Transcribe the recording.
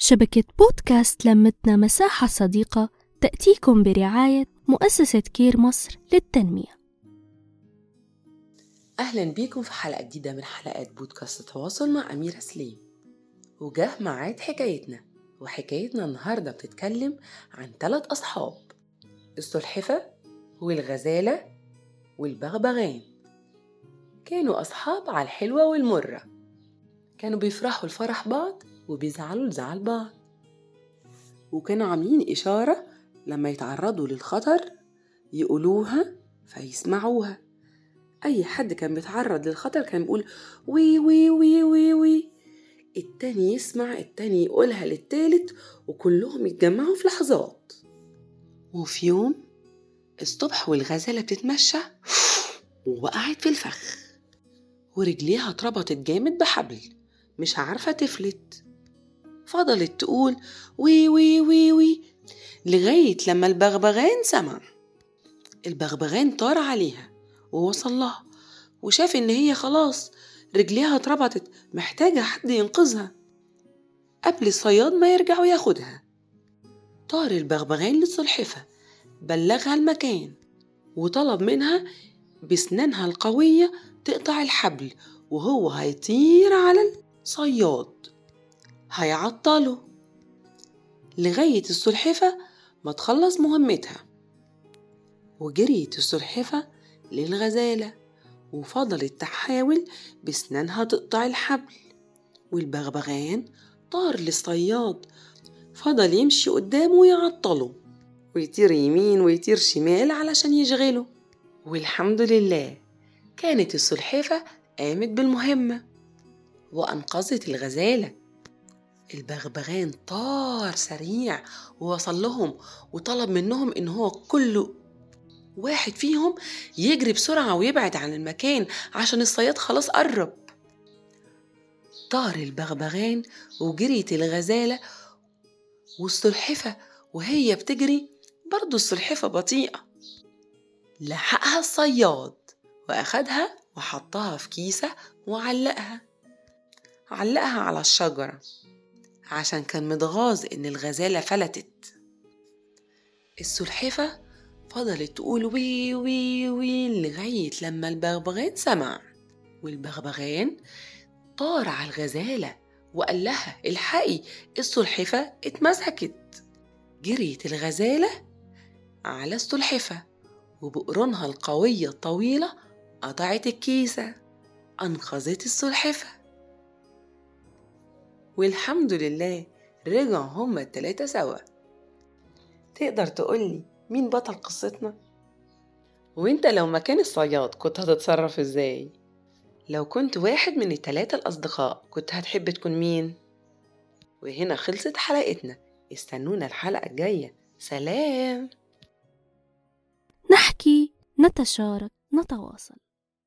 شبكة بودكاست لمتنا مساحة صديقة تأتيكم برعاية مؤسسة كير مصر للتنمية. أهلا بيكم في حلقة جديدة من حلقات بودكاست التواصل مع أميرة سليم. وجه معاد حكايتنا وحكايتنا النهاردة بتتكلم عن ثلاث أصحاب السلحفة والغزالة والبغبغان. كانوا أصحاب على الحلوة والمرة. كانوا بيفرحوا لفرح بعض وبيزعلوا لزعل بعض. وكانوا عاملين إشارة لما يتعرضوا للخطر يقولوها فيسمعوها. أي حد كان بيتعرض للخطر كان بيقول وي وي وي وي وي. التاني يسمع التاني يقولها للتالت وكلهم يتجمعوا في لحظات. وفي يوم الصبح والغزالة بتتمشى ووقعت في الفخ ورجليها اتربطت جامد بحبل مش عارفة تفلت. فضلت تقول وي وي وي وي لغاية لما البغبغان سمع. البغبغان طار عليها ووصل لها وشاف إن هي خلاص رجليها اتربطت محتاجة حد ينقذها قبل الصياد ما يرجع وياخدها طار البغبغان للسلحفة بلغها المكان وطلب منها بسنانها القوية تقطع الحبل وهو هيطير على الصياد. هيعطله لغاية السلحفة ما تخلص مهمتها. وجريت السلحفة للغزالة وفضلت تحاول بسنانها تقطع الحبل. والبغبغان طار للصياد فضل يمشي قدامه ويعطله ويطير يمين ويطير شمال علشان يشغله والحمد لله كانت السلحفة قامت بالمهمة وأنقذت الغزالة. البغبغان طار سريع ووصل لهم وطلب منهم إن هو كل واحد فيهم يجري بسرعة ويبعد عن المكان عشان الصياد خلاص قرب. طار البغبغان وجريت الغزالة والسلحفة وهي بتجري برضو السلحفة بطيئة. لحقها الصياد وأخدها وحطها في كيسة وعلقها علقها على الشجرة. عشان كان متغاظ إن الغزالة فلتت. السلحفة فضلت تقول وي وي وي لغاية لما البغبغان سمع والبغبغان طار على الغزالة وقال لها الحقي السلحفة اتمسكت. جريت الغزالة على السلحفة وبقرونها القوية الطويلة قطعت الكيسة أنقذت السلحفة. والحمد لله رجعوا هما التلاتة سوا تقدر تقولي مين بطل قصتنا؟ وانت لو مكان الصياد كنت هتتصرف إزاي؟ لو كنت واحد من التلاتة الأصدقاء كنت هتحب تكون مين؟ وهنا خلصت حلقتنا استنونا الحلقة الجاية سلام نحكي نتشارك نتواصل